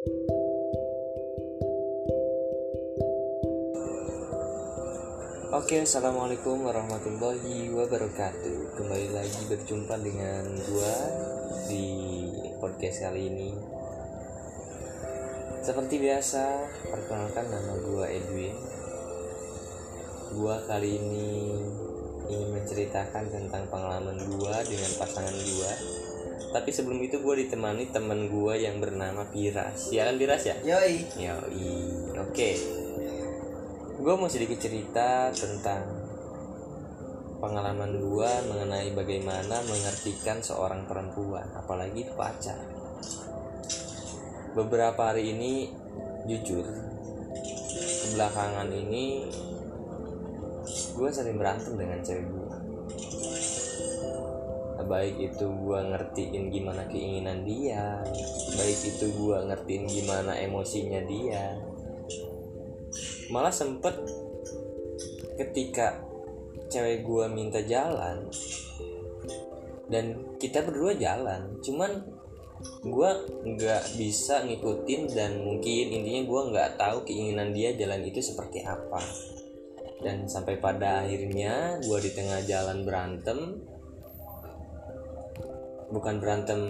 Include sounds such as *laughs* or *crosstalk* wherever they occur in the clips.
Oke, assalamualaikum warahmatullahi wabarakatuh. Kembali lagi berjumpa dengan gua di podcast kali ini. Seperti biasa, perkenalkan nama gua Edwin. Gua kali ini ingin menceritakan tentang pengalaman gua dengan pasangan gua. Tapi sebelum itu gua ditemani teman gua yang bernama Piras. Ya kan Piras ya? Yoi. Yoi, oke. Gue mau sedikit cerita tentang pengalaman gue mengenai bagaimana mengertikan seorang perempuan, apalagi pacar. Beberapa hari ini, jujur, belakangan ini gue sering berantem dengan cewek gue. Baik itu gue ngertiin gimana keinginan dia, baik itu gue ngertiin gimana emosinya dia, malah sempet ketika cewek gua minta jalan dan kita berdua jalan cuman gua nggak bisa ngikutin dan mungkin intinya gua nggak tahu keinginan dia jalan itu seperti apa. Dan sampai pada akhirnya gua di tengah jalan berantem bukan berantem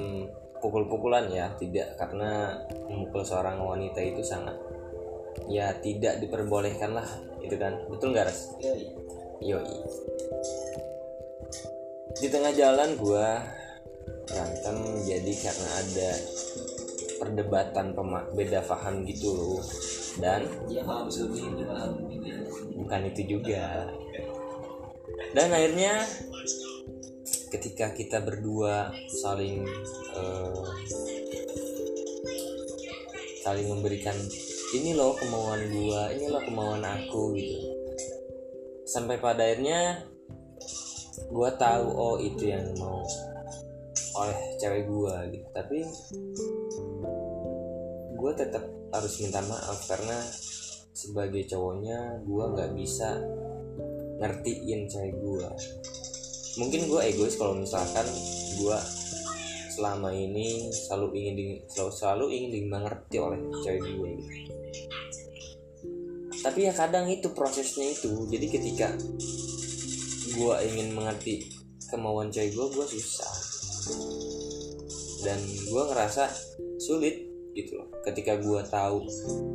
pukul-pukulan ya tidak. Karena memukul seorang wanita itu sangat ya tidak diperbolehkan lah itu kan? Betul nggak res Yoi. yoi. Di tengah jalan gua berantem jadi karena ada perdebatan pema- beda paham gitu loh. Dan paham lebih. bukan itu juga. Dan akhirnya ketika kita berdua saling eh, saling memberikan ini loh kemauan gua ini loh kemauan aku gitu. Sampai pada akhirnya gua tahu oh itu yang mau oleh cewek gua gitu. Tapi gua tetap harus minta maaf karena sebagai cowoknya gua nggak bisa ngertiin cewek gua mungkin gua egois kalau misalkan gua selama ini selalu ingin di, selalu, selalu ingin dimengerti oleh cewek gue gitu. tapi ya kadang itu prosesnya itu jadi ketika gue ingin mengerti kemauan cewek gue gue susah. Dan gue ngerasa sulit gitu loh. Ketika gue tahu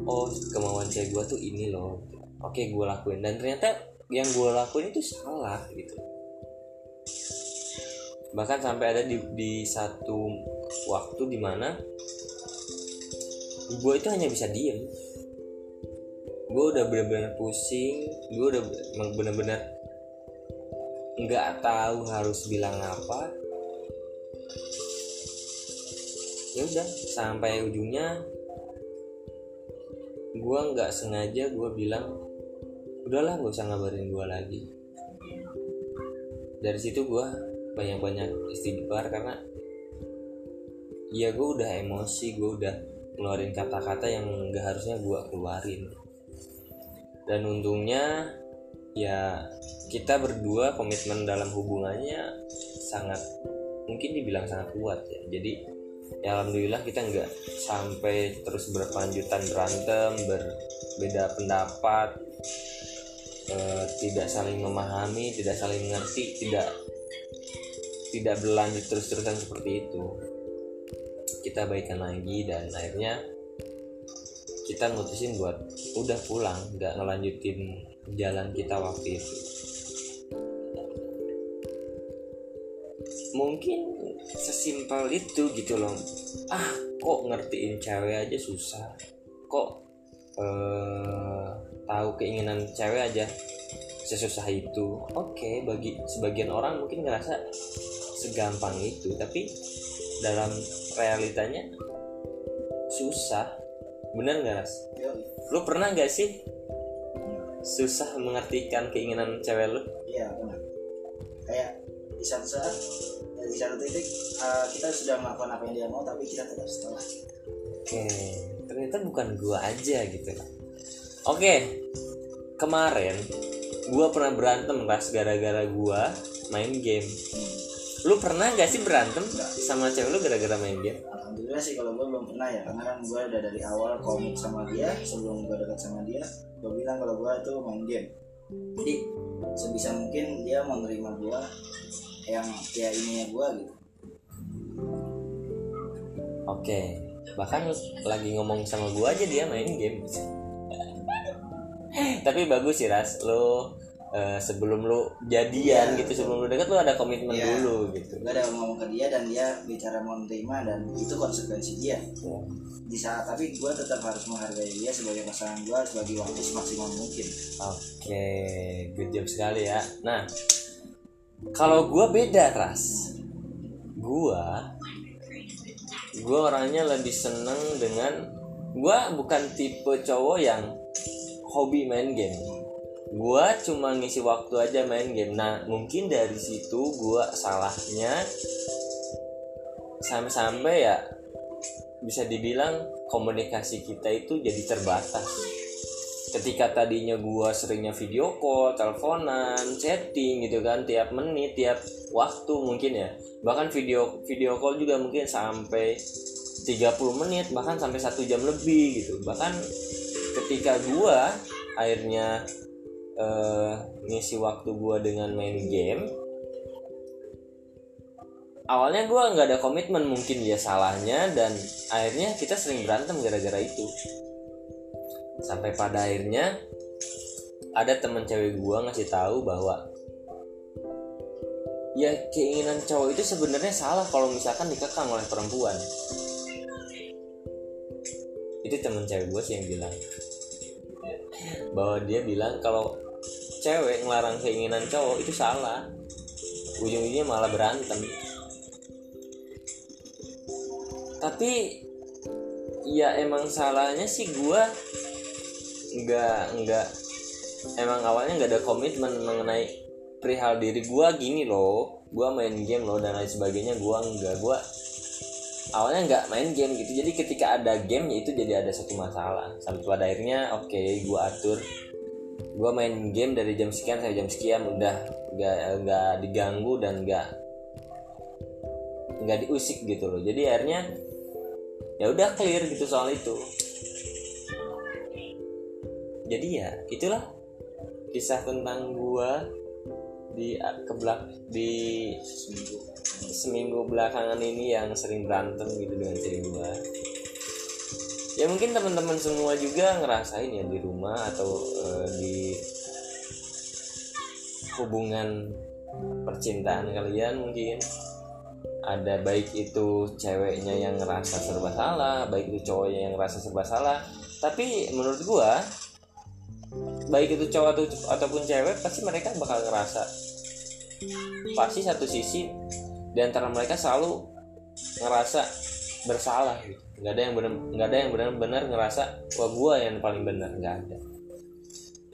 oh kemauan cewek gue tuh ini loh. Oke gue lakuin. Dan ternyata yang gue lakuin itu salah gitu bahkan sampai ada di, di satu waktu di mana gue itu hanya bisa diem. Gue udah bener-bener pusing gue udah bener-bener nggak tahu harus bilang apa. Ya udah sampai ujungnya gue nggak sengaja gue bilang udahlah gak usah ngabarin gue lagi. Dari situ gue banyak-banyak istighfar karena ya gue udah emosi gue udah ngeluarin kata-kata yang gak harusnya gue keluarin. Dan untungnya ya kita berdua komitmen dalam hubungannya sangat mungkin dibilang sangat kuat ya. Jadi ya alhamdulillah kita nggak sampai terus berkelanjutan berantem berbeda pendapat eh, tidak saling memahami tidak saling mengerti tidak tidak berlanjut terus-terusan seperti itu. Kita baikan lagi dan akhirnya kita ngutusin buat udah pulang nggak ngelanjutin jalan kita waktu itu. Mungkin sesimpel itu gitu loh. Ah kok ngertiin cewek aja susah. Kok eh, tahu keinginan cewek aja sesusah itu. Oke bagi sebagian orang mungkin ngerasa segampang itu tapi dalam realitanya susah bener nggak ras Yoi. lu pernah nggak sih susah mengartikan keinginan cewek lu Iya benar. Kayak di satu saat ya, di satu titik uh, kita sudah melakukan apa yang dia mau tapi kita tetap setengah. oke ternyata bukan gua aja gitu oke kemarin gua pernah berantem ras gara-gara gua main game lu pernah gak sih berantem sama cewek lu gara-gara main game? Alhamdulillah sih kalau gue belum pernah ya karena kan gue udah dari awal komit sama dia sebelum gue dekat sama dia gue bilang kalau gue tuh main game. Jadi sebisa mungkin dia menerima gue yang ya ininya gue gitu. Oke bahkan lagi ngomong sama gua aja dia main game. *laughs* Tapi bagus sih ras. Lu eh, sebelum lu jadian Iya. gitu sebelum lu deket lu ada komitmen Iya. dulu gitu gue udah ngomong ke dia dan dia bicara mau menerima dan itu konsekuensi dia Ya. di saat tapi gue tetap harus menghargai dia sebagai pasangan gue sebagai waktu semaksimal mungkin Oke, good job sekali ya. Nah, kalau gua beda ras, gua, gua orangnya lebih seneng dengan, gua bukan tipe cowok yang hobi main game. Gua cuma ngisi waktu aja main game. Nah, mungkin dari situ gua salahnya sampai-sampai ya bisa dibilang komunikasi kita itu jadi terbatas ketika tadinya gua seringnya video call, teleponan, chatting gitu kan tiap menit, tiap waktu mungkin ya. Bahkan video video call juga mungkin sampai 30 menit bahkan sampai satu jam lebih gitu. Bahkan ketika gua akhirnya eh, ngisi waktu gua dengan main game awalnya gua nggak ada komitmen mungkin ya salahnya dan akhirnya kita sering berantem gara-gara itu. Sampai pada akhirnya ada temen cewek gua ngasih tahu bahwa ya keinginan cowok itu sebenarnya salah kalau misalkan dikekang oleh perempuan. Itu temen cewek gua sih yang bilang. Bahwa dia bilang kalau cewek ngelarang keinginan cowok itu salah. Ujung-ujungnya malah berantem. Tapi ya emang salahnya sih gua nggak nggak emang awalnya nggak ada komitmen mengenai perihal diri gua gini loh. Gua main game loh dan lain sebagainya gua nggak gua awalnya nggak main game gitu. Jadi ketika ada game ya itu jadi ada satu masalah. Sampai pada akhirnya oke gua atur gua main game dari jam sekian sampai jam sekian udah nggak nggak diganggu dan nggak nggak diusik gitu loh. Jadi akhirnya ya udah clear gitu soal itu. Jadi ya itulah kisah tentang gua di kebelak di seminggu belakangan ini yang sering berantem gitu dengan cewek gua ya mungkin teman-teman semua juga ngerasain ya di rumah atau eh, di hubungan percintaan kalian mungkin. Ada baik itu ceweknya yang ngerasa serba salah baik itu cowoknya yang ngerasa serba salah. Tapi menurut gua baik itu cowok atau ataupun cewek pasti mereka bakal ngerasa pasti satu sisi di antara mereka selalu ngerasa bersalah gitu. Nggak ada yang benar nggak ada yang benar-benar ngerasa wah gua yang paling benar nggak ada.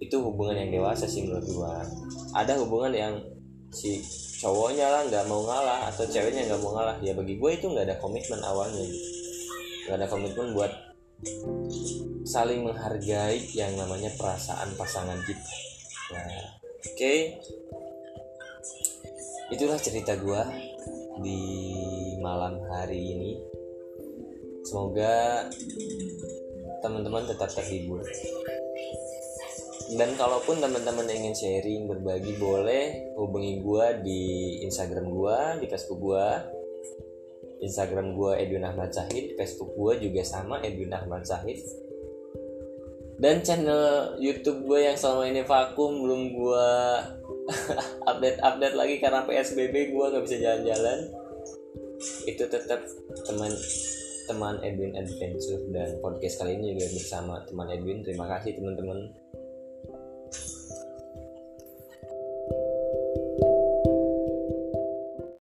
Itu hubungan yang dewasa sih menurut gua. Ada hubungan yang si cowoknya lah nggak mau ngalah atau ceweknya nggak mau ngalah. Ya bagi gue itu nggak ada komitmen awalnya gitu. nggak ada komitmen buat saling menghargai yang namanya perasaan pasangan kita. Nah oke. Itulah cerita gue di malam hari ini semoga teman-teman tetap terhibur. Dan kalaupun teman-teman ingin sharing berbagi boleh hubungi gua di Instagram gua di Facebook gua. Instagram gua Edwin Ahmad Syahid Facebook gua juga sama Edwin Ahmad Syahid dan channel YouTube gue yang selama ini vakum belum gua *laughs* update-update lagi karena PSBB gua nggak bisa jalan-jalan. Itu tetap teman teman Edwin Adventure dan podcast kali ini juga bersama teman Edwin. Terima kasih teman-teman